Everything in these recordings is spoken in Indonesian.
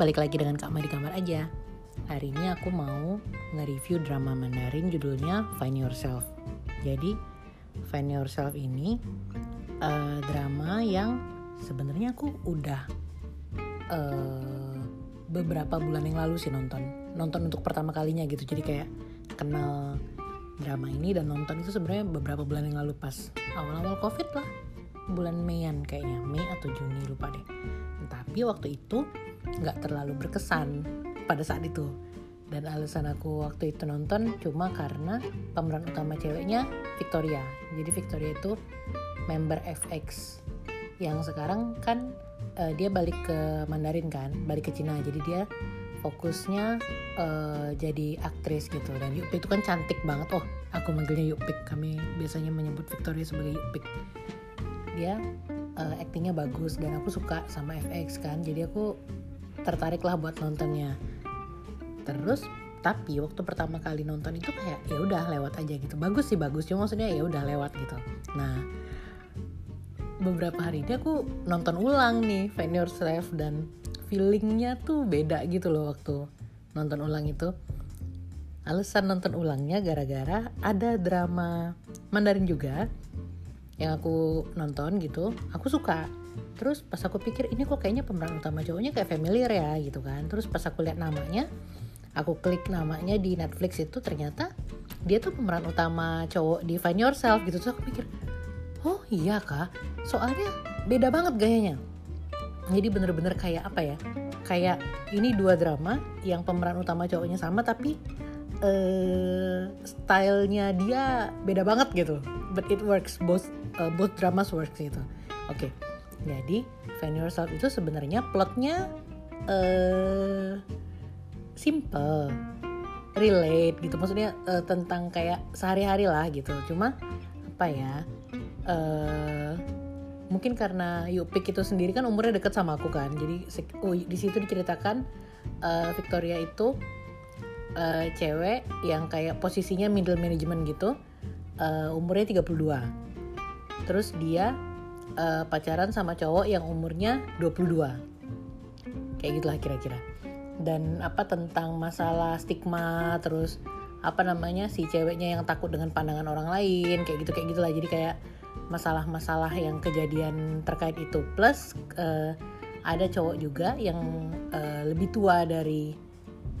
balik lagi dengan Kak Ma di kamar aja. Hari ini aku mau nge-review drama Mandarin judulnya Find Yourself. Jadi Find Yourself ini uh, drama yang sebenarnya aku udah uh, beberapa bulan yang lalu sih nonton. Nonton untuk pertama kalinya gitu. Jadi kayak kenal drama ini dan nonton itu sebenarnya beberapa bulan yang lalu pas awal-awal covid lah bulan Meian kayaknya Mei atau Juni lupa deh tapi waktu itu nggak terlalu berkesan pada saat itu. Dan alasan aku waktu itu nonton cuma karena pemeran utama ceweknya Victoria. Jadi Victoria itu member FX yang sekarang kan uh, dia balik ke Mandarin kan balik ke Cina. Jadi dia fokusnya uh, jadi aktris gitu. Dan Yupik itu kan cantik banget. Oh aku manggilnya Yupik. Kami biasanya menyebut Victoria sebagai Yupik. Dia uh, actingnya bagus dan aku suka sama FX kan. Jadi aku tertarik lah buat nontonnya. Terus tapi waktu pertama kali nonton itu kayak ya udah lewat aja gitu. Bagus sih bagus. Cuma maksudnya ya udah lewat gitu. Nah beberapa hari ini aku nonton ulang nih Find Yourself dan feelingnya tuh beda gitu loh waktu nonton ulang itu. Alasan nonton ulangnya gara-gara ada drama Mandarin juga yang aku nonton gitu. Aku suka terus pas aku pikir ini kok kayaknya pemeran utama cowoknya kayak familiar ya gitu kan. Terus pas aku lihat namanya aku klik namanya di Netflix itu ternyata dia tuh pemeran utama cowok di Find Yourself gitu. Terus aku pikir oh iya kak soalnya beda banget gayanya. Jadi bener-bener kayak apa ya kayak ini dua drama yang pemeran utama cowoknya sama tapi uh, stylenya dia beda banget gitu. But it works both uh, both dramas works gitu. Oke. okay. Jadi Find Yourself itu sebenarnya plotnya uh, simple relate gitu. Maksudnya uh, tentang kayak sehari-hari lah gitu. Cuma apa ya uh, mungkin karena Yupik itu sendiri kan umurnya deket sama aku kan. Jadi oh, di situ diceritakan uh, Victoria itu uh, cewek yang kayak posisinya middle management gitu uh, umurnya 32 terus dia uh, pacaran sama cowok yang umurnya 22 kayak gitulah kira-kira. Dan apa tentang masalah stigma terus apa namanya si ceweknya yang takut dengan pandangan orang lain kayak gitu kayak gitulah. Jadi kayak masalah-masalah yang kejadian terkait itu. Plus uh, ada cowok juga yang uh, lebih tua dari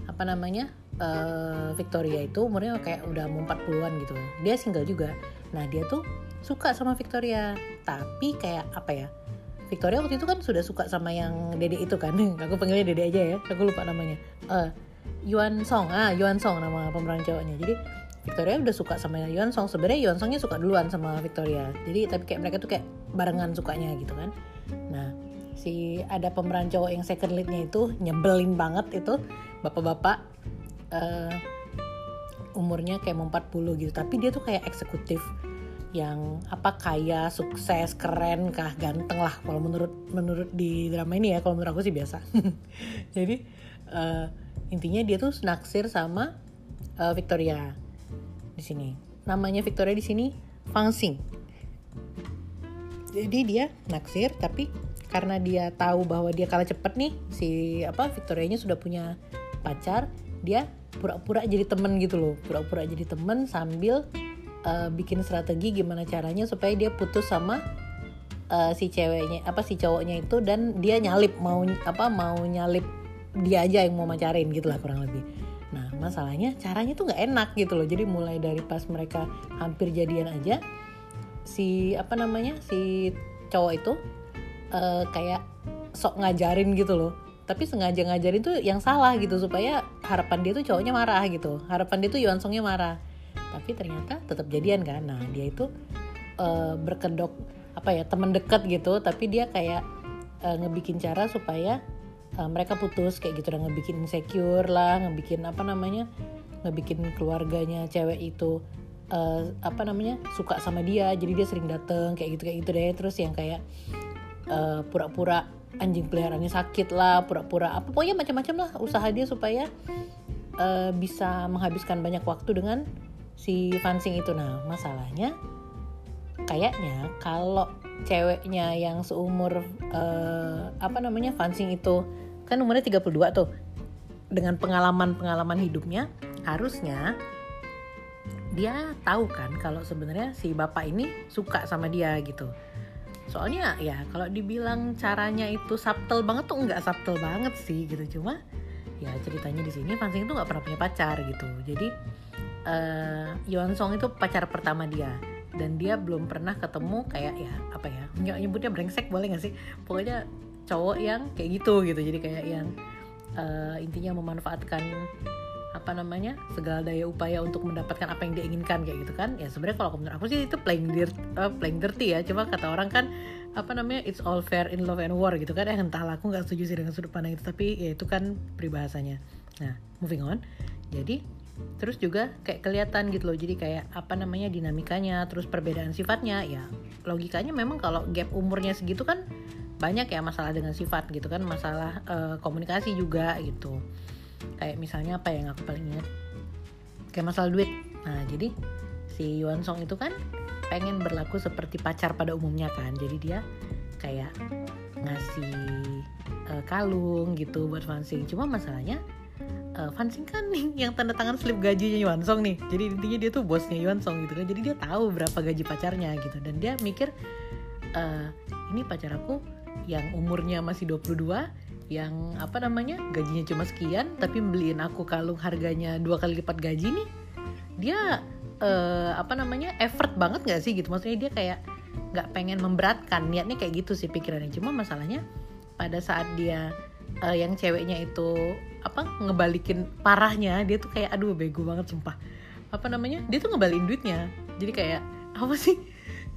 apa namanya uh, Victoria itu umurnya kayak udah mau 40-an gitu dia single juga. Nah dia tuh suka sama Victoria. Tapi kayak apa ya? Victoria waktu itu kan sudah suka sama yang dede itu kan. Aku panggilnya dede aja ya. Aku lupa namanya. Uh, Yuan Song. Ah Yuan Song nama pemeran cowoknya. Jadi Victoria udah suka sama Yuan Song. Sebenarnya Yuan Songnya suka duluan sama Victoria. Jadi tapi kayak mereka tuh kayak barengan sukanya gitu kan. Nah si ada pemeran cowok yang second leadnya itu nyebelin banget itu. Bapak-bapak uh, umurnya kayak mau 40 gitu tapi dia tuh kayak eksekutif yang apa kaya sukses keren kah ganteng lah kalau menurut menurut di drama ini ya kalau menurut aku sih biasa jadi uh, intinya dia tuh naksir sama uh, Victoria di sini. Namanya Victoria di sini Fang Xing. Jadi dia naksir tapi karena dia tahu bahwa dia kalah cepet nih si apa Victorianya sudah punya pacar, dia pura-pura jadi temen gitu loh, pura-pura jadi temen sambil uh, bikin strategi gimana caranya supaya dia putus sama uh, si ceweknya apa si cowoknya itu dan dia nyalip mau apa mau nyalip dia aja yang mau macarin gitu lah kurang lebih Nah masalahnya caranya tuh nggak enak gitu loh. Jadi mulai dari pas mereka hampir jadian aja si apa namanya si cowok itu uh, kayak sok ngajarin gitu loh. Tapi sengaja ngajarin tuh yang salah gitu supaya harapan dia tuh cowoknya marah gitu. Harapan dia tuh Yuan Songnya marah. Tapi ternyata tetap jadian kan. Nah dia itu uh, berkedok apa ya teman dekat gitu. Tapi dia kayak uh, ngebikin cara supaya uh, mereka putus kayak gitu dan ngebikin insecure lah ngebikin apa namanya ngebikin keluarganya cewek itu uh, apa namanya suka sama dia jadi dia sering dateng kayak gitu kayak gitu deh terus yang kayak pura pura-pura anjing peliharaannya sakit lah pura-pura apa pokoknya macam-macam lah usaha dia supaya uh, bisa menghabiskan banyak waktu dengan si Fansing itu. Nah masalahnya kayaknya kalau ceweknya yang seumur uh, apa namanya Fansing itu kan umurnya 32 tuh dengan pengalaman-pengalaman hidupnya harusnya dia tahu kan kalau sebenarnya si bapak ini suka sama dia gitu soalnya ya kalau dibilang caranya itu subtle banget tuh nggak subtle banget sih gitu. Cuma ya ceritanya di sini Fansing itu nggak pernah punya pacar gitu. Jadi uh, Yuan Song itu pacar pertama dia. Dan dia belum pernah ketemu kayak ya apa ya nggak nyebutnya brengsek boleh nggak sih? Pokoknya cowok yang kayak gitu gitu. Jadi kayak yang uh, intinya memanfaatkan apa namanya segala daya upaya untuk mendapatkan apa yang dia inginkan kayak gitu kan. Ya sebenarnya kalau menurut aku sih itu playing dirty, uh, playing dirty ya. Cuma kata orang kan apa namanya it's all fair in love and war gitu kan. Ya entahlah aku nggak setuju sih dengan sudut pandang itu. Tapi ya itu kan peribahasanya. Nah moving on. Jadi terus juga kayak kelihatan gitu loh. Jadi kayak apa namanya dinamikanya terus perbedaan sifatnya. Ya logikanya memang kalau gap umurnya segitu kan banyak ya masalah dengan sifat gitu kan. Masalah uh, komunikasi juga gitu kayak misalnya apa yang aku paling ingat? Kayak masalah duit. Nah jadi si Yuan Song itu kan pengen berlaku seperti pacar pada umumnya kan. Jadi dia kayak ngasih uh, kalung gitu buat Fansing. Cuma masalahnya uh, Fansing kan nih yang tanda tangan slip gajinya Yuan Song nih. Jadi intinya dia tuh bosnya Yuan Song gitu kan. Jadi dia tahu berapa gaji pacarnya gitu. Dan dia mikir uh, ini pacar aku yang umurnya masih 22 yang apa namanya gajinya cuma sekian tapi beliin aku kalung harganya dua kali lipat gaji nih dia uh, apa namanya effort banget gak sih gitu? Maksudnya dia kayak nggak pengen memberatkan niatnya kayak gitu sih pikirannya. Cuma masalahnya pada saat dia uh, yang ceweknya itu apa ngebalikin parahnya dia tuh kayak aduh bego banget sumpah. Apa namanya dia tuh ngebalikin duitnya. Jadi kayak apa sih?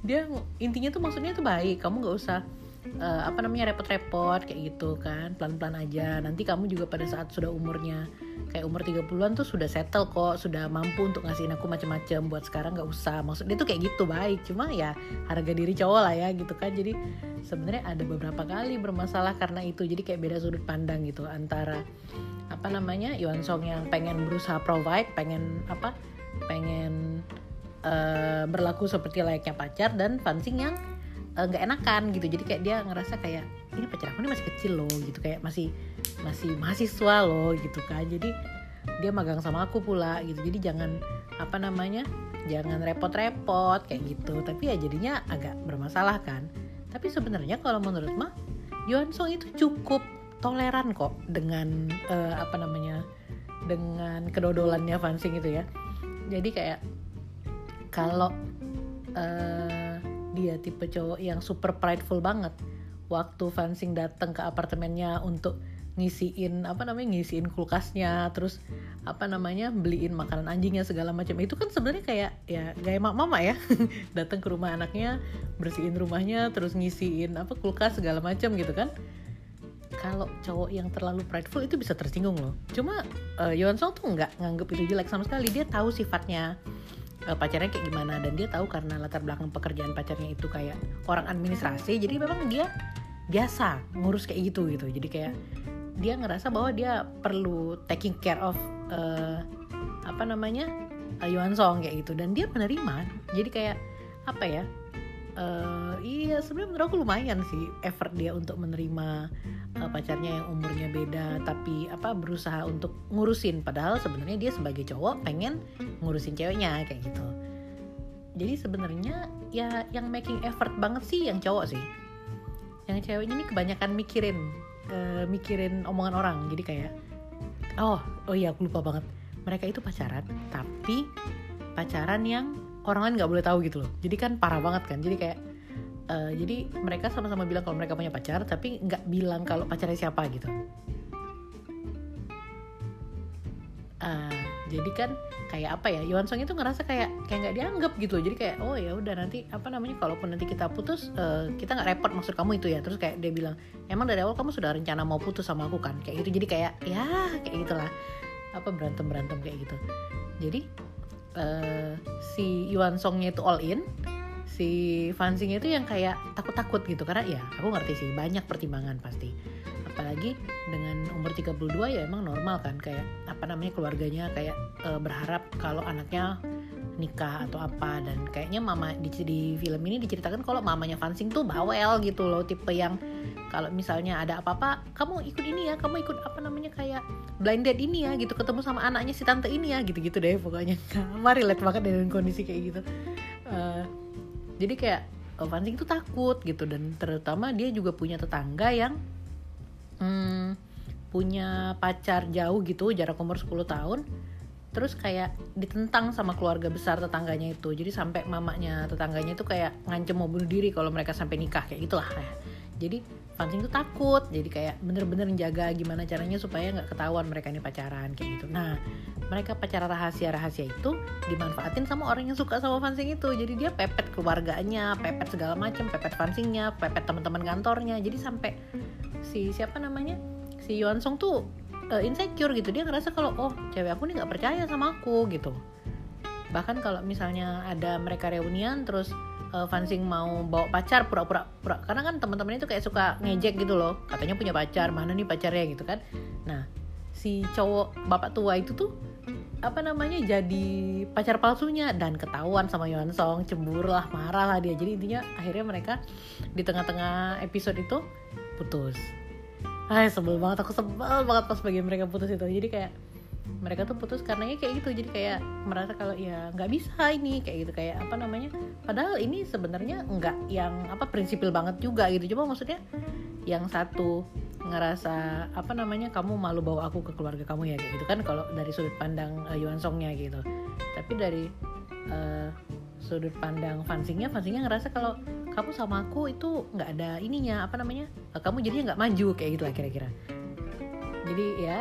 Dia intinya tuh maksudnya tuh baik kamu nggak usah uh, apa namanya repot-repot kayak gitu kan. Pelan-pelan aja. Nanti kamu juga pada saat sudah umurnya kayak umur 30-an tuh sudah settle kok. Sudah mampu untuk ngasihin aku macam-macam buat sekarang nggak usah. Maksud dia tuh kayak gitu baik. Cuma ya harga diri cowok lah ya gitu kan. Jadi sebenarnya ada beberapa kali bermasalah karena itu. Jadi kayak beda sudut pandang gitu antara apa namanya Yuan Song yang pengen berusaha provide pengen apa pengen uh, berlaku seperti layaknya pacar dan Fansing yang nggak uh, enakan gitu. Jadi kayak dia ngerasa kayak ini pacar aku ini masih kecil loh gitu. Kayak masih masih mahasiswa loh gitu kan. Jadi dia magang sama aku pula gitu. Jadi jangan apa namanya jangan repot-repot kayak gitu. Tapi ya jadinya agak bermasalah kan. Tapi sebenarnya kalau menurut mah Yuan Song itu cukup toleran kok dengan uh, apa namanya dengan kedodolannya Fansing itu ya. Jadi kayak kalau uh, dia tipe cowok yang super prideful banget. Waktu Fansing datang ke apartemennya untuk ngisiin apa namanya ngisiin kulkasnya terus apa namanya beliin makanan anjingnya segala macam. Itu kan sebenarnya kayak ya gaya mak mama ya. Datang ke rumah anaknya bersihin rumahnya terus ngisiin apa kulkas segala macam gitu kan. Kalau cowok yang terlalu prideful itu bisa tersinggung loh. Cuma uh, Song tuh nggak nganggep itu jelek sama sekali. Dia tahu sifatnya uh, pacarnya kayak gimana dan dia tahu karena latar belakang pekerjaan pacarnya itu kayak orang administrasi jadi memang dia biasa ngurus kayak gitu gitu. Jadi kayak dia ngerasa bahwa dia perlu taking care of uh, apa namanya uh, Yuan Song kayak gitu. Dan dia menerima jadi kayak apa ya uh, iya sebenarnya menurut aku lumayan sih effort dia untuk menerima uh, pacarnya yang umurnya beda tapi apa berusaha untuk ngurusin. Padahal sebenarnya dia sebagai cowok pengen ngurusin ceweknya kayak gitu. Jadi sebenarnya ya yang making effort banget sih yang cowok sih. Yang ceweknya ini kebanyakan mikirin uh, mikirin omongan orang. Jadi kayak oh oh iya aku lupa banget. Mereka itu pacaran tapi pacaran yang orang lain nggak boleh tahu gitu loh. Jadi kan parah banget kan. Jadi kayak uh, jadi mereka sama-sama bilang kalau mereka punya pacar tapi nggak bilang kalau pacarnya siapa gitu. Uh, jadi kan kayak apa ya Yuan Song itu ngerasa kayak kayak nggak dianggap gitu. Jadi kayak oh ya udah nanti apa namanya kalaupun nanti kita putus uh, kita nggak repot maksud kamu itu ya. Terus kayak dia bilang emang dari awal kamu sudah rencana mau putus sama aku kan? Kayak gitu. Jadi kayak ya kayak gitulah. Apa berantem berantem kayak gitu. Jadi uh, si Yuan Songnya itu all in si Fansingnya itu yang kayak takut-takut gitu karena ya aku ngerti sih banyak pertimbangan pasti. Apalagi dengan umur 32 ya emang normal kan kayak apa namanya keluarganya kayak uh, berharap kalau anaknya nikah atau apa. Dan kayaknya mama di, di film ini diceritakan kalau mamanya Fansing tuh bawel gitu loh tipe yang kalau misalnya ada apa-apa kamu ikut ini ya kamu ikut apa namanya kayak blind date ini ya gitu. Ketemu sama anaknya si tante ini ya gitu-gitu deh pokoknya. Mari relate banget dengan kondisi kayak gitu. Uh, jadi kayak oh, Fansing tuh takut gitu. Dan terutama dia juga punya tetangga yang hmm, punya pacar jauh gitu jarak umur 10 tahun terus kayak ditentang sama keluarga besar tetangganya itu. Jadi sampai mamanya tetangganya itu kayak ngancem mau bunuh diri kalau mereka sampai nikah kayak gitulah ya. jadi Fansing tuh takut jadi kayak bener-bener menjaga gimana caranya supaya nggak ketahuan mereka ini pacaran kayak gitu. Nah mereka pacaran rahasia rahasia itu dimanfaatin sama orang yang suka sama Fansing itu. Jadi dia pepet keluarganya pepet segala macam pepet Fansingnya pepet teman-teman kantornya. Jadi sampai si siapa namanya? Si Yuan Song tuh uh, insecure gitu. Dia ngerasa kalau oh cewek aku nih nggak percaya sama aku gitu. Bahkan kalau misalnya ada mereka reunian terus uh, Fansing mau bawa pacar pura-pura pura karena kan teman-teman itu kayak suka ngejek gitu loh. Katanya punya pacar mana nih pacarnya gitu kan. Nah si cowok bapak tua itu tuh apa namanya jadi pacar palsunya. Dan ketahuan sama Yuan Song cemburu lah marah lah dia. Jadi intinya akhirnya mereka di tengah-tengah episode itu putus Hai sebel banget. Aku sebel banget pas bagian mereka putus itu. Jadi kayak mereka tuh putus karena ya kayak gitu. Jadi kayak merasa kalau ya nggak bisa ini. Kayak gitu. Kayak apa namanya? Padahal ini sebenarnya nggak yang apa prinsipil banget juga gitu. Cuma maksudnya yang satu ngerasa apa namanya kamu malu bawa aku ke keluarga kamu ya. Kayak gitu kan kalau dari sudut pandang uh, Yuan Songnya gitu. Tapi dari uh, sudut pandang fansingnya fansingnya ngerasa kalau kamu sama aku itu nggak ada ininya apa namanya eh, kamu jadinya nggak maju kayak gitu lah kira-kira. Jadi ya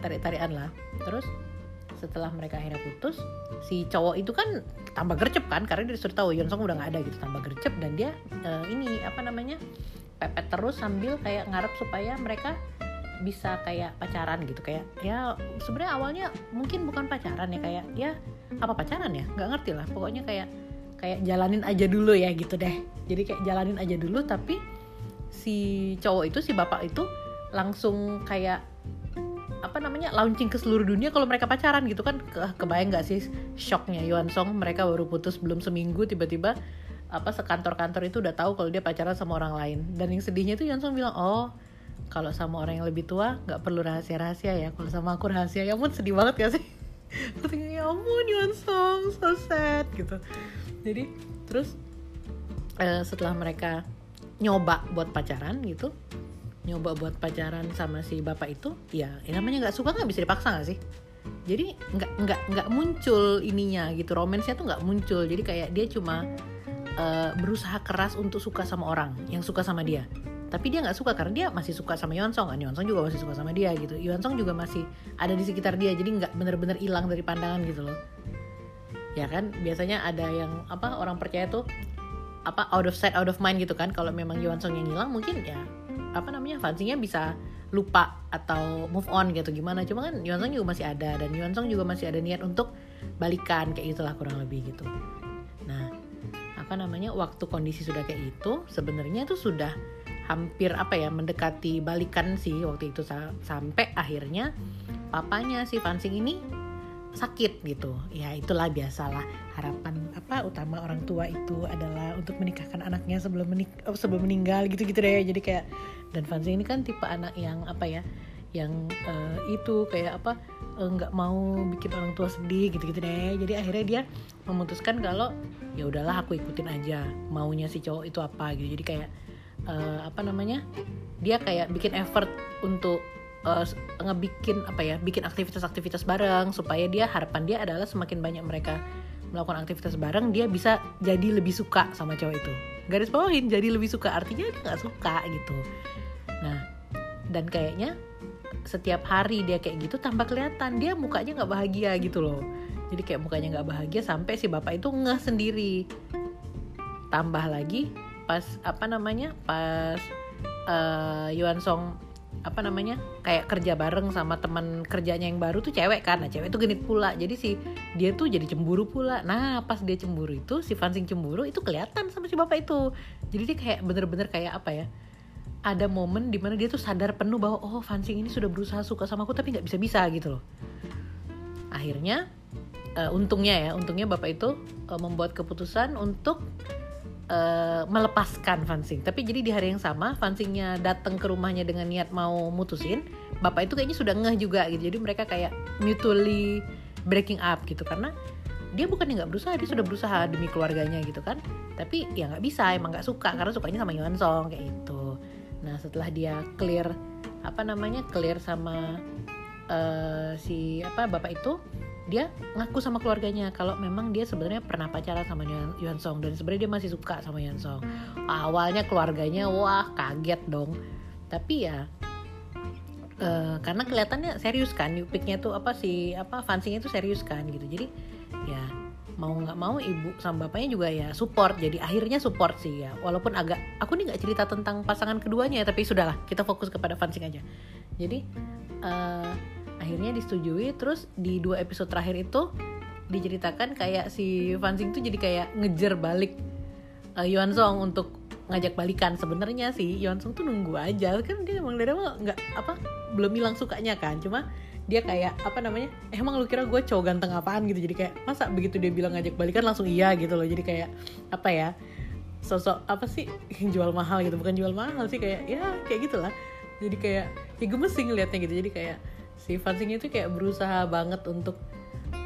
tarik-tarikan lah. Terus setelah mereka akhirnya putus si cowok itu kan tambah gercep kan karena dia sudah tahu Yonsong udah nggak ada gitu tambah gercep dan dia uh, ini apa namanya pepet terus sambil kayak ngarep supaya mereka bisa kayak pacaran gitu kayak ya sebenarnya awalnya mungkin bukan pacaran ya kayak ya apa pacaran ya? Nggak ngerti lah pokoknya kayak kayak jalanin aja dulu ya gitu deh. Jadi kayak jalanin aja dulu tapi si cowok itu si bapak itu langsung kayak apa namanya launching ke seluruh dunia kalau mereka pacaran gitu kan. Ke kebayang nggak sih shocknya Yuan Song mereka baru putus belum seminggu tiba-tiba apa sekantor-kantor itu udah tahu kalau dia pacaran sama orang lain. Dan yang sedihnya itu Yuan Song bilang oh kalau sama orang yang lebih tua nggak perlu rahasia-rahasia ya. Kalau sama aku rahasia ya pun sedih banget ya sih. Ya ampun Yuan Song so sad gitu. Jadi terus uh, setelah mereka nyoba buat pacaran gitu nyoba buat pacaran sama si bapak itu ya, ya namanya nggak suka nggak bisa dipaksa nggak sih? Jadi nggak nggak nggak muncul ininya gitu romansnya tuh nggak muncul. Jadi kayak dia cuma uh, berusaha keras untuk suka sama orang yang suka sama dia tapi dia nggak suka karena dia masih suka sama Yeonsong kan. Yeonsong juga masih suka sama dia gitu. Yeonsong juga masih ada di sekitar dia jadi nggak bener-bener hilang dari pandangan gitu loh. Ya kan? Biasanya ada yang apa orang percaya tuh apa out of sight out of mind gitu kan. Kalau memang Yuan Song yang hilang mungkin ya apa namanya fansingnya bisa lupa atau move on gitu gimana. Cuma kan Yuan Song juga masih ada dan Yuan Song juga masih ada niat untuk balikan kayak itulah kurang lebih gitu. Nah apa namanya waktu kondisi sudah kayak itu sebenarnya itu sudah hampir apa ya mendekati balikan sih waktu itu. Sampai akhirnya papanya si Fansing ini sakit gitu. Ya itulah biasalah harapan apa utama orang tua itu adalah untuk menikahkan anaknya sebelum menik oh, sebelum meninggal gitu gitu deh. Jadi kayak dan Fanzi ini kan tipe anak yang apa ya yang uh, itu kayak apa eh, nggak uh, mau bikin orang tua sedih gitu gitu deh. Jadi akhirnya dia memutuskan kalau ya udahlah aku ikutin aja maunya si cowok itu apa. Gitu. Jadi kayak uh, apa namanya? Dia kayak bikin effort untuk uh, ngebikin apa ya bikin aktivitas-aktivitas bareng supaya dia harapan dia adalah semakin banyak mereka melakukan aktivitas bareng dia bisa jadi lebih suka sama cowok itu. Garis bawahin jadi lebih suka. Artinya dia nggak suka gitu. Nah dan kayaknya setiap hari dia kayak gitu tambah kelihatan. Dia mukanya nggak bahagia gitu loh. Jadi kayak mukanya nggak bahagia sampai si bapak itu ngeh sendiri. Tambah lagi pas apa namanya pas uh, Yuan Song apa namanya kayak kerja bareng sama teman kerjanya yang baru tuh cewek kan. Nah cewek itu genit pula. Jadi si dia tuh jadi cemburu pula. Nah pas dia cemburu itu si Fansing cemburu itu kelihatan sama si bapak itu. Jadi dia kayak bener-bener kayak apa ya ada momen di mana dia tuh sadar penuh bahwa oh Fansing ini sudah berusaha suka sama aku tapi nggak bisa-bisa gitu loh. Akhirnya uh, untungnya ya untungnya bapak itu uh, membuat keputusan untuk uh, melepaskan Fansing. Tapi jadi di hari yang sama Fansingnya datang ke rumahnya dengan niat mau mutusin bapak itu kayaknya sudah ngeh juga gitu. Jadi mereka kayak mutually breaking up gitu. Karena dia bukan nggak berusaha dia sudah berusaha demi keluarganya gitu kan. Tapi ya nggak bisa emang nggak suka karena sukanya sama Yuan Song kayak gitu. Nah setelah dia clear apa namanya clear sama uh, si apa bapak itu dia ngaku sama keluarganya kalau memang dia sebenarnya pernah pacaran sama Yuan Song dan sebenarnya dia masih suka sama Yuan Song. Awalnya keluarganya wah kaget dong. Tapi ya uh, karena kelihatannya serius kan, Yupiknya tuh apa sih apa fansingnya tuh serius kan gitu. Jadi ya mau nggak mau ibu sama bapaknya juga ya support jadi akhirnya support sih ya walaupun agak aku nih nggak cerita tentang pasangan keduanya ya tapi sudahlah kita fokus kepada fansing aja jadi uh, akhirnya disetujui terus di dua episode terakhir itu diceritakan kayak si Fansing tuh jadi kayak ngejar balik uh, Yuan Song untuk ngajak balikan. Sebenarnya sih Yuan Song tuh nunggu aja kan dia emang dari awal nggak apa belum hilang sukanya kan. Cuma dia kayak apa namanya eh, emang lu kira gue cowok ganteng apaan? gitu. Jadi kayak masa begitu dia bilang ngajak balikan langsung iya gitu loh. Jadi kayak apa ya sosok apa sih jual mahal gitu. Bukan jual mahal sih kayak ya kayak gitulah jadi kayak ya gemes sih ngeliatnya gitu. Jadi kayak si Fansing itu kayak berusaha banget untuk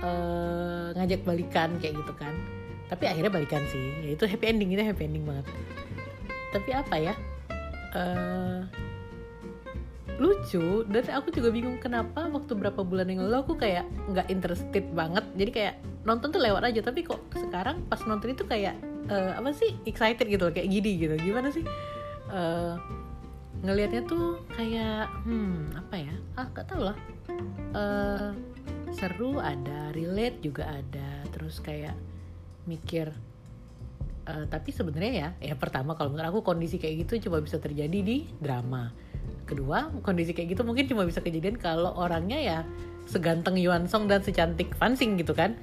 uh, ngajak balikan kayak gitu kan. Tapi akhirnya balikan sih. Ya itu happy ending itu happy ending banget. Tapi apa ya? Uh, lucu. Dan aku juga bingung kenapa waktu berapa bulan yang lalu aku kayak nggak interested banget. Jadi kayak nonton tuh lewat aja. Tapi kok sekarang pas nonton itu kayak uh, apa sih? Excited gitu kayak gini gitu. Gimana sih? Uh, ngelihatnya tuh kayak hmm apa ya? Ah gak tau lah. Uh, seru ada relate juga ada. Terus kayak mikir uh, tapi sebenarnya ya ya pertama kalau menurut aku kondisi kayak gitu cuma bisa terjadi di drama. Kedua kondisi kayak gitu mungkin cuma bisa kejadian kalau orangnya ya seganteng Yuan Song dan secantik Fansing gitu kan.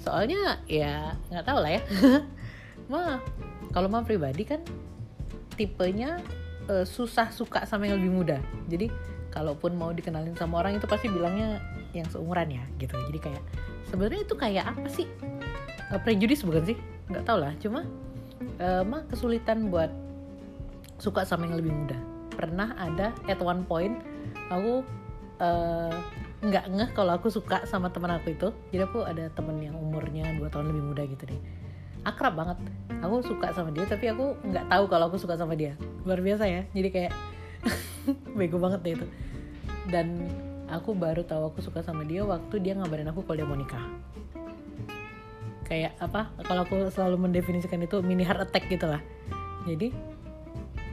Soalnya ya nggak tahu lah ya. Mah kalau mah pribadi kan tipenya uh, susah suka sama yang lebih muda. Jadi kalaupun mau dikenalin sama orang itu pasti bilangnya yang seumuran ya gitu. Jadi kayak sebenarnya itu kayak apa sih? Uh, prejudis bukan sih? Nggak tau lah. Cuma uh, mah kesulitan buat suka sama yang lebih muda. Pernah ada at one point aku uh, nggak ngeh kalau aku suka sama teman aku itu. Jadi aku ada temen yang umurnya dua tahun lebih muda gitu deh akrab banget. Aku suka sama dia tapi aku nggak tahu kalau aku suka sama dia. Luar biasa ya. Jadi kayak bego banget deh itu. Dan aku baru tahu aku suka sama dia waktu dia ngabarin aku kalau dia mau nikah. Kayak apa? Kalau aku selalu mendefinisikan itu mini heart attack gitu lah jadi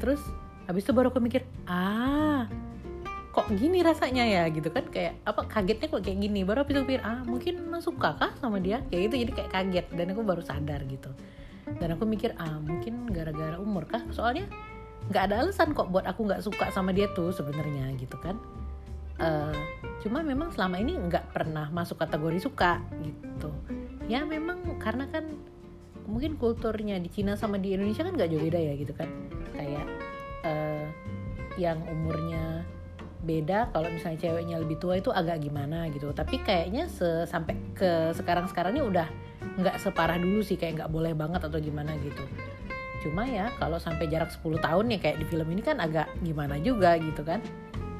terus habis itu baru aku mikir ah kok gini rasanya ya? Gitu kan kayak apa kagetnya kok kayak gini? Baru aku pikir ah mungkin masuk suka kah sama dia? Kayak gitu jadi kayak kaget dan aku baru sadar gitu. Dan aku mikir ah mungkin gara-gara umur kah? Soalnya nggak ada alasan kok buat aku nggak suka sama dia tuh sebenarnya gitu kan. Uh, cuma memang selama ini nggak pernah masuk kategori suka gitu. Ya memang karena kan mungkin kulturnya di Cina sama di Indonesia kan nggak jauh beda ya gitu kan. Kayak uh, yang umurnya beda kalau misalnya ceweknya lebih tua itu agak gimana gitu. Tapi kayaknya sampai ke sekarang sekarang ini udah nggak separah dulu sih kayak nggak boleh banget atau gimana gitu. Cuma ya kalau sampai jarak 10 tahun ya kayak di film ini kan agak gimana juga gitu kan.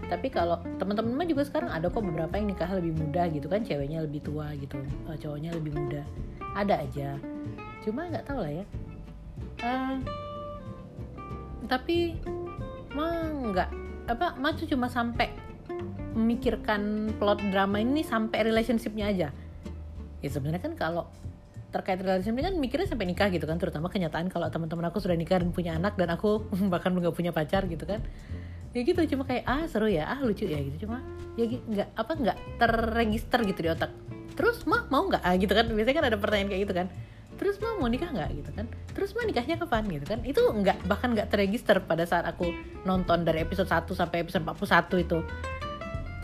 Tapi kalau teman-teman juga sekarang ada kok beberapa yang nikah lebih muda gitu kan ceweknya lebih tua gitu eh, cowoknya lebih muda. Ada aja. Cuma nggak tahu lah ya. Uh, tapi mah nggak apa Macu cuma sampai memikirkan plot drama ini sampai relationshipnya aja. Ya sebenarnya kan kalau terkait relationship ini kan mikirnya sampai nikah gitu kan terutama kenyataan kalau teman-teman aku sudah nikah dan punya anak dan aku bahkan nggak punya pacar gitu kan. Ya gitu cuma kayak ah seru ya ah lucu ya gitu. Cuma ya nggak apa nggak terregister gitu di otak. Terus mah mau nggak? Ah gitu kan. Biasanya kan ada pertanyaan kayak gitu kan terus mah mau nikah nggak? Gitu kan. Terus mah nikahnya kapan? Gitu kan. Itu nggak bahkan nggak terregister pada saat aku nonton dari episode 1 sampai episode 41 itu.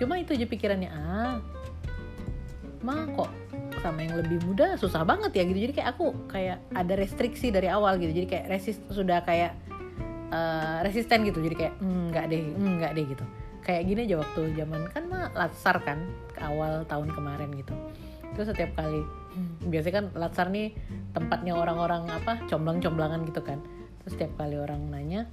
Cuma itu aja pikirannya ah mah kok sama yang lebih muda susah banget ya? Gitu. Jadi kayak aku kayak ada restriksi dari awal gitu. Jadi kayak resist sudah kayak uh, resisten gitu. Jadi kayak hmm, nggak mm, deh mm, nggak mm, deh gitu. Kayak gini aja waktu zaman kan mah latsar kan awal tahun kemarin gitu terus setiap kali. Biasanya kan latsar nih tempatnya orang-orang apa comblang-comblangan gitu kan. Terus setiap kali orang nanya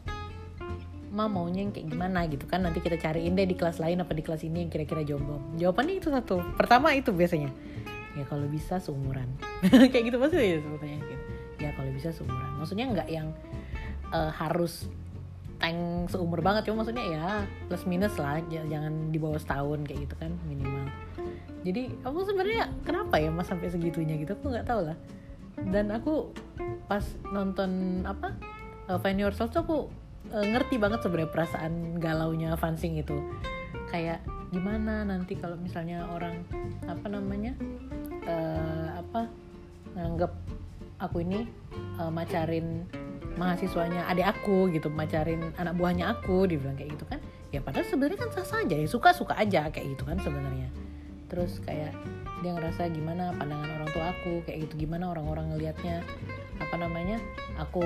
ma maunya yang kayak gimana? gitu kan. Nanti kita cariin deh di kelas lain apa di kelas ini yang kira-kira jomblo. Jawabannya itu satu. Pertama itu biasanya ya kalau bisa seumuran. Kayak gitu pasti ya sebetulnya gitu. ya kalau bisa seumuran. Maksudnya nggak yang uh, harus tank seumur banget. Cuma maksudnya ya plus minus lah jangan di bawah setahun kayak gitu kan minimal jadi aku sebenarnya kenapa ya mas sampai segitunya gitu? Aku nggak tahu lah. Dan aku pas nonton apa uh, Find Yourself tuh aku uh, ngerti banget sebenarnya perasaan galaunya Fansing itu. Kayak gimana nanti kalau misalnya orang apa namanya uh, apa nganggap aku ini uh, macarin mahasiswanya adik aku gitu macarin anak buahnya aku dibilang kayak gitu kan. Ya padahal sebenarnya kan sah saja ya suka suka aja kayak gitu kan sebenarnya terus kayak dia ngerasa gimana pandangan orang tua aku kayak gitu gimana orang-orang ngelihatnya. Apa namanya? Aku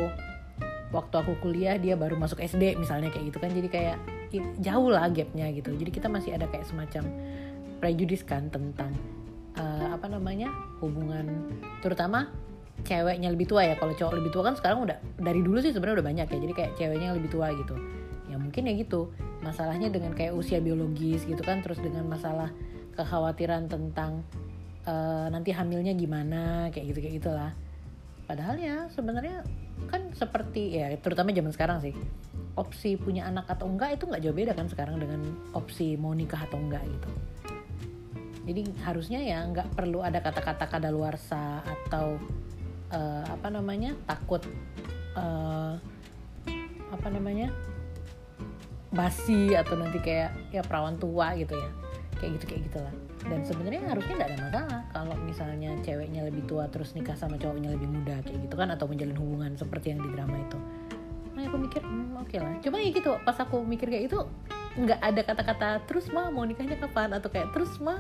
waktu aku kuliah dia baru masuk SD misalnya kayak gitu kan. Jadi kayak jauh lah gapnya gitu. Jadi kita masih ada kayak semacam prejudis kan tentang uh, apa namanya? Hubungan terutama ceweknya lebih tua ya. Kalau cowok lebih tua kan sekarang udah dari dulu sih sebenarnya udah banyak ya. Jadi kayak ceweknya lebih tua gitu. Ya mungkin ya gitu. Masalahnya dengan kayak usia biologis gitu kan terus dengan masalah kekhawatiran tentang uh, nanti hamilnya gimana kayak gitu kayak gitulah. Padahal ya sebenarnya kan seperti ya terutama zaman sekarang sih opsi punya anak atau enggak itu nggak jauh beda kan sekarang dengan opsi mau nikah atau enggak gitu. Jadi harusnya ya nggak perlu ada kata-kata kadaluarsa atau uh, apa namanya takut uh, apa namanya basi atau nanti kayak ya perawan tua gitu ya kayak gitu kayak gitulah. Dan sebenarnya harusnya tidak ada masalah kalau misalnya ceweknya lebih tua terus nikah sama cowoknya lebih muda kayak gitu kan atau menjalin hubungan seperti yang di drama itu. Nah aku mikir hmm, oke okay lah. Cuma ya gitu pas aku mikir kayak itu nggak ada kata-kata terus mah mau nikahnya kapan? Atau kayak terus mah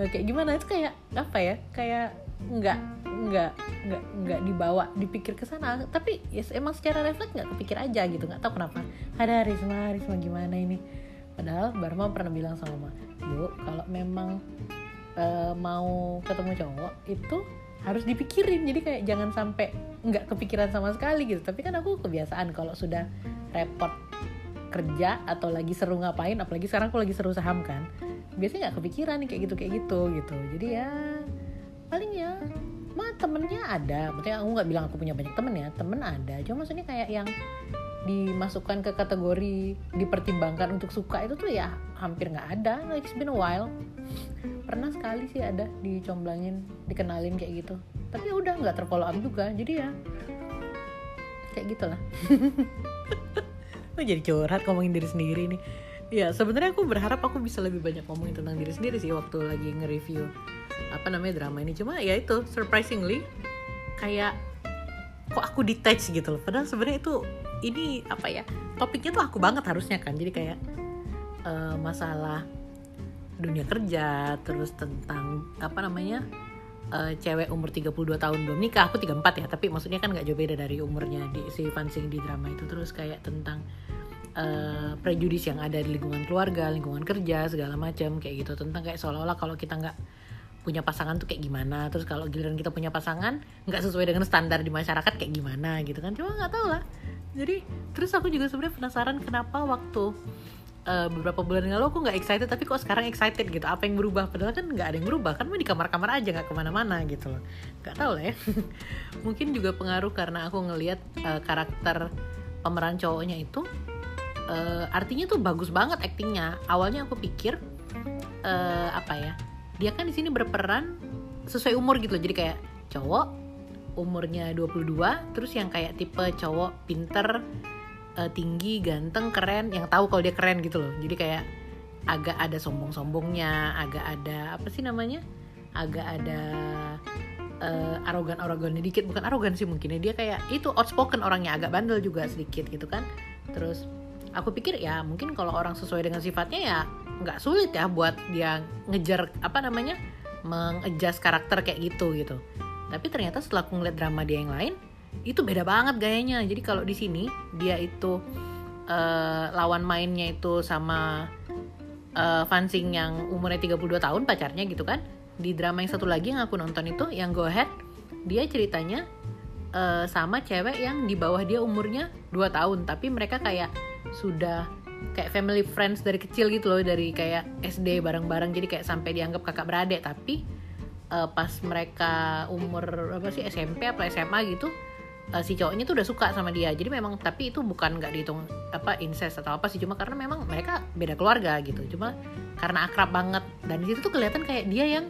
eh, kayak gimana? Itu kayak apa ya kayak nggak nggak nggak nggak dibawa dipikir ke sana. Tapi ya emang secara refleks nggak kepikir aja gitu nggak tahu kenapa. Ada Risma Risma gimana ini padahal Barma pernah bilang sama mama yuk kalau memang uh, mau ketemu cowok itu harus dipikirin. Jadi kayak jangan sampai nggak kepikiran sama sekali gitu. Tapi kan aku kebiasaan kalau sudah repot kerja atau lagi seru ngapain apalagi sekarang aku lagi seru saham kan biasanya nggak kepikiran kayak gitu kayak gitu gitu. Jadi ya paling ya mah temennya ada. Maksudnya aku nggak bilang aku punya banyak temen ya temen ada. Cuma maksudnya kayak yang dimasukkan ke kategori dipertimbangkan untuk suka itu tuh ya hampir nggak ada. Like it's been a while. Pernah sekali sih ada dicomblangin dikenalin kayak gitu. Tapi ya udah nggak terfollow up juga. Jadi ya kayak gitulah. Jadi curhat ngomongin diri sendiri nih. Ya sebenarnya aku berharap aku bisa lebih banyak ngomongin tentang diri sendiri sih waktu lagi nge-review apa namanya drama ini. Cuma ya itu surprisingly kayak kok aku detach gitu loh. Padahal sebenarnya itu ini apa ya topiknya tuh aku banget harusnya kan. Jadi kayak uh, masalah dunia kerja terus tentang apa namanya uh, cewek umur 32 tahun belum nikah. Aku 34 ya tapi maksudnya kan nggak jauh beda dari umurnya di si Fansing di drama itu. Terus kayak tentang uh, prejudis yang ada di lingkungan keluarga lingkungan kerja segala macam kayak gitu. Tentang kayak seolah-olah kalau kita nggak punya pasangan tuh kayak gimana. Terus kalau giliran kita punya pasangan nggak sesuai dengan standar di masyarakat kayak gimana gitu kan. Cuma nggak tahu lah jadi terus aku juga sebenarnya penasaran kenapa waktu uh, beberapa bulan lalu aku nggak excited tapi kok sekarang excited gitu. Apa yang berubah? Padahal kan nggak ada yang berubah. Kan mau di kamar-kamar aja nggak ke mana-mana gitu loh. Nggak tahu lah ya. Mungkin juga pengaruh karena aku ngelihat uh, karakter pemeran cowoknya itu uh, artinya tuh bagus banget aktingnya. Awalnya aku pikir uh, apa ya dia kan di sini berperan sesuai umur gitu loh. Jadi kayak cowok umurnya 22 terus yang kayak tipe cowok pinter uh, tinggi ganteng keren yang tahu kalau dia keren gitu loh. Jadi kayak agak ada sombong-sombongnya agak ada apa sih namanya? Agak ada uh, arogan arogannya dikit. Bukan arogan sih mungkin ya dia kayak itu outspoken orangnya agak bandel juga sedikit gitu kan. Terus aku pikir ya mungkin kalau orang sesuai dengan sifatnya ya nggak sulit ya buat dia ngejar apa namanya? Mengejas karakter kayak gitu gitu tapi ternyata setelah aku ngeliat drama dia yang lain itu beda banget gayanya. Jadi kalau di sini dia itu uh, lawan mainnya itu sama uh, Fansing yang umurnya 32 tahun pacarnya gitu kan. Di drama yang satu lagi yang aku nonton itu yang Go Ahead dia ceritanya uh, sama cewek yang di bawah dia umurnya 2 tahun. Tapi mereka kayak sudah kayak family friends dari kecil gitu loh dari kayak SD bareng-bareng. Jadi kayak sampai dianggap kakak beradik. Tapi uh, pas mereka umur apa sih SMP apa SMA gitu uh, si cowoknya tuh udah suka sama dia. Jadi memang tapi itu bukan nggak dihitung apa incest atau apa sih. Cuma karena memang mereka beda keluarga gitu. Cuma karena akrab banget. Dan di situ tuh kelihatan kayak dia yang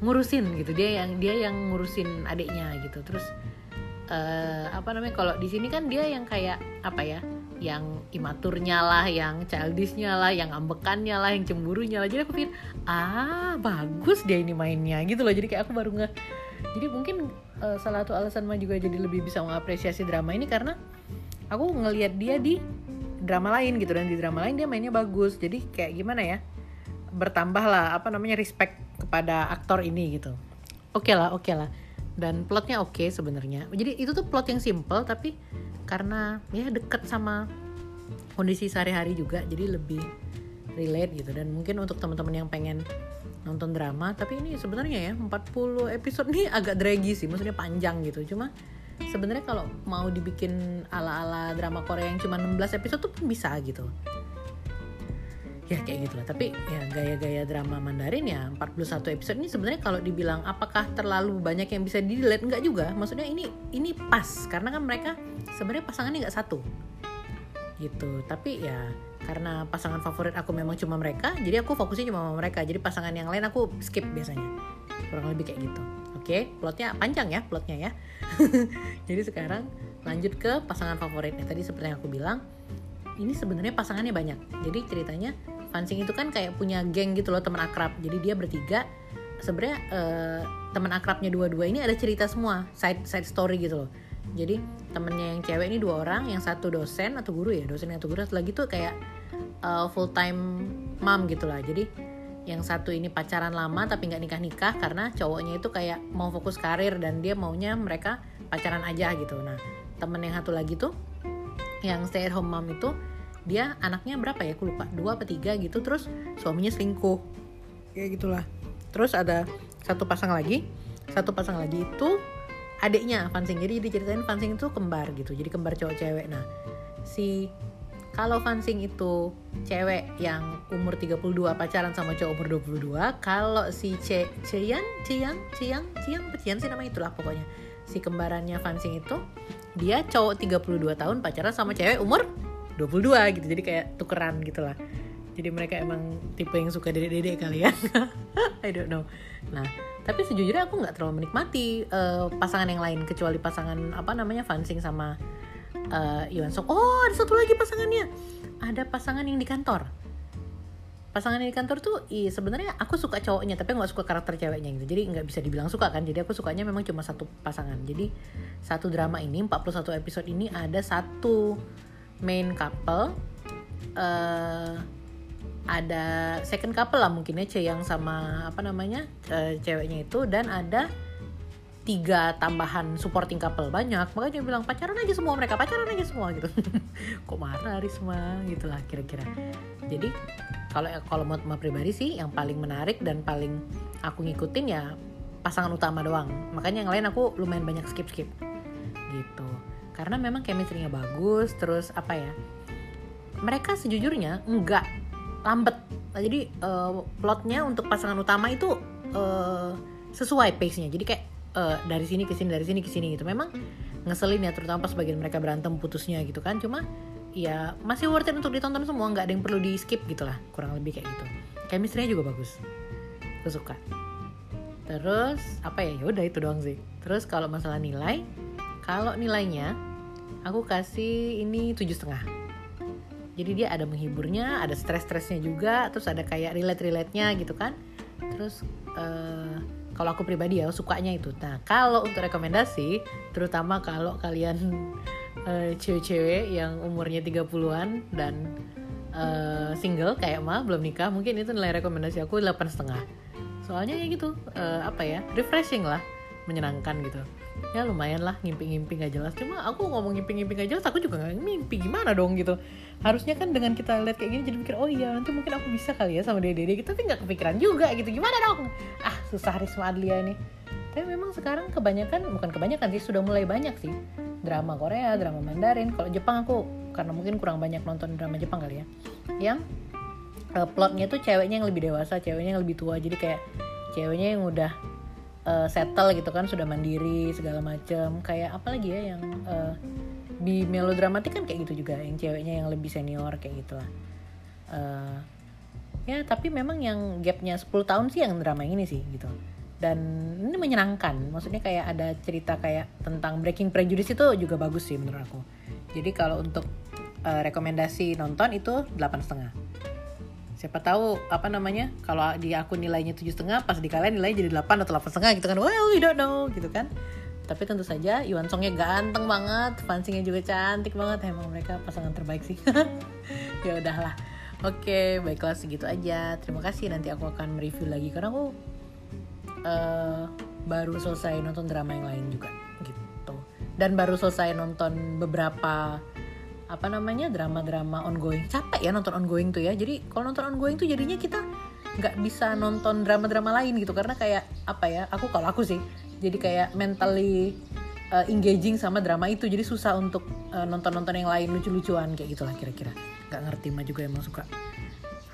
ngurusin gitu. Dia yang dia yang ngurusin adiknya gitu. Terus uh, apa namanya kalau di sini kan dia yang kayak apa ya yang imaturnya lah, yang childishnya lah, yang ambekannya lah, yang cemburunya lah. Jadi aku pikir, ah bagus dia ini mainnya gitu loh. Jadi kayak aku baru nge. Jadi mungkin uh, salah satu alasan mah juga jadi lebih bisa mengapresiasi drama ini karena aku ngelihat dia di drama lain gitu dan di drama lain dia mainnya bagus. Jadi kayak gimana ya? Bertambah lah apa namanya respect kepada aktor ini gitu. Oke okay lah, oke okay lah dan plotnya oke okay sebenarnya. Jadi itu tuh plot yang simple tapi karena ya deket sama kondisi sehari-hari juga jadi lebih relate gitu. Dan mungkin untuk teman-teman yang pengen nonton drama tapi ini sebenarnya ya 40 episode ini agak draggy sih maksudnya panjang gitu. Cuma sebenarnya kalau mau dibikin ala-ala drama Korea yang cuma 16 episode tuh pun bisa gitu ya kayak gitu lah tapi ya gaya-gaya drama Mandarin ya 41 episode ini sebenarnya kalau dibilang apakah terlalu banyak yang bisa di delete enggak juga. Maksudnya ini ini pas. Karena kan mereka sebenarnya pasangannya nggak satu. Gitu. Tapi ya karena pasangan favorit aku memang cuma mereka jadi aku fokusnya cuma sama mereka. Jadi pasangan yang lain aku skip biasanya. Kurang lebih kayak gitu. Oke plotnya panjang ya plotnya ya. Jadi sekarang lanjut ke pasangan favoritnya tadi seperti yang aku bilang ini sebenarnya pasangannya banyak. Jadi ceritanya Fansing itu kan kayak punya geng gitu loh teman akrab. Jadi dia bertiga sebenarnya uh, teman akrabnya dua-dua ini ada cerita semua side side story gitu loh. Jadi temennya yang cewek ini dua orang yang satu dosen atau guru ya dosen atau guru satu lagi tuh kayak uh, full time mom gitu lah. Jadi yang satu ini pacaran lama tapi nggak nikah nikah karena cowoknya itu kayak mau fokus karir dan dia maunya mereka pacaran aja gitu. Nah temen yang satu lagi tuh yang stay at home mom itu dia anaknya berapa ya? Aku lupa. Dua atau tiga gitu. Terus suaminya selingkuh. Kayak gitulah. Terus ada satu pasang lagi. Satu pasang lagi itu adiknya Fansing. Jadi diceritain Fansing itu kembar gitu. Jadi kembar cowok cewek. Nah si kalau Fansing itu cewek yang umur 32 pacaran sama cowok umur 22 kalau si Ce Cian Cian Cian Cian Cian sih namanya? Itulah pokoknya. Si kembarannya Fansing itu dia cowok 32 tahun pacaran sama cewek umur 22 gitu jadi kayak tukeran gitu lah. Jadi mereka emang tipe yang suka dedek-dedek kali ya. I don't know. Nah tapi sejujurnya aku nggak terlalu menikmati uh, pasangan yang lain kecuali pasangan apa namanya Fansing sama uh, Iwan Sok. Oh ada satu lagi pasangannya. Ada pasangan yang di kantor. Pasangan yang di kantor tuh i sebenarnya aku suka cowoknya tapi nggak suka karakter ceweknya gitu. Jadi nggak bisa dibilang suka kan. Jadi aku sukanya memang cuma satu pasangan. Jadi satu drama ini 41 episode ini ada satu main couple uh, ada second couple lah mungkin ya yang sama apa namanya uh, ceweknya itu dan ada tiga tambahan supporting couple banyak. Makanya dia bilang pacaran aja semua mereka pacaran aja semua gitu. Kok marah Risma? Gitulah kira-kira. Jadi kalau kalau menurut ma pribadi sih yang paling menarik dan paling aku ngikutin ya pasangan utama doang. Makanya yang lain aku lumayan banyak skip skip gitu karena memang chemistry-nya bagus terus apa ya mereka sejujurnya enggak lambat. Jadi uh, plotnya untuk pasangan utama itu uh, sesuai pace-nya. Jadi kayak uh, dari sini ke sini dari sini ke sini gitu. Memang ngeselin ya terutama pas bagian mereka berantem putusnya gitu kan. Cuma ya masih worth it untuk ditonton semua. Nggak ada yang perlu di skip gitu lah kurang lebih kayak gitu. Chemistry-nya juga bagus. Aku suka. Terus apa ya? Yaudah itu doang sih. Terus kalau masalah nilai kalau nilainya aku kasih ini tujuh setengah. Jadi dia ada menghiburnya ada stres-stresnya juga terus ada kayak relate-relate-nya gitu kan. Terus uh, kalau aku pribadi ya sukanya itu. Nah kalau untuk rekomendasi terutama kalau kalian uh, cewek-cewek yang umurnya 30-an dan uh, single kayak mah belum nikah mungkin itu nilai rekomendasi aku delapan setengah. Soalnya ya gitu uh, apa ya refreshing lah menyenangkan gitu. Ya lumayan lah ngimpi-ngimpi gak jelas. Cuma aku ngomong ngimpi-ngimpi gak jelas aku juga gak mimpi gimana dong gitu. Harusnya kan dengan kita lihat kayak gini jadi mikir oh iya nanti mungkin aku bisa kali ya sama dede gitu. Tapi nggak kepikiran juga gitu. Gimana dong? Ah susah Risma Adlia ini. Tapi memang sekarang kebanyakan bukan kebanyakan sih sudah mulai banyak sih. Drama Korea drama Mandarin. Kalau Jepang aku karena mungkin kurang banyak nonton drama Jepang kali ya yang uh, plotnya tuh ceweknya yang lebih dewasa ceweknya yang lebih tua. Jadi kayak ceweknya yang udah uh, settle gitu kan sudah mandiri segala macam kayak apa lagi ya yang uh, di melodramatik kan kayak gitu juga yang ceweknya yang lebih senior kayak gitulah. Uh, ya tapi memang yang gapnya 10 tahun sih yang drama ini sih gitu. Dan ini menyenangkan maksudnya kayak ada cerita kayak tentang Breaking Prejudice itu juga bagus sih menurut aku. Jadi kalau untuk uh, rekomendasi nonton itu delapan setengah siapa tahu apa namanya kalau di aku nilainya tujuh setengah pas di kalian nilainya jadi delapan atau delapan setengah gitu kan. Well we don't know gitu kan. Tapi tentu saja Iwan Songnya ganteng banget Fansingnya juga cantik banget. Emang mereka pasangan terbaik sih. Ya udahlah. Oke baiklah segitu aja. Terima kasih nanti aku akan mereview lagi. Karena aku uh, baru selesai nonton drama yang lain juga gitu. Dan baru selesai nonton beberapa apa namanya drama-drama ongoing. Capek ya nonton ongoing tuh ya. Jadi kalau nonton ongoing tuh jadinya kita nggak bisa nonton drama-drama lain gitu. Karena kayak apa ya aku kalau aku sih jadi kayak mentally uh, engaging sama drama itu. Jadi susah untuk uh, nonton-nonton yang lain lucu-lucuan kayak gitulah kira-kira. Nggak ngerti mah juga emang suka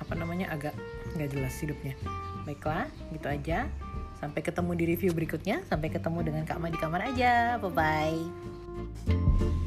apa namanya agak nggak jelas hidupnya. Baiklah gitu aja. Sampai ketemu di review berikutnya. Sampai ketemu dengan Kak Ma di kamar aja. Bye bye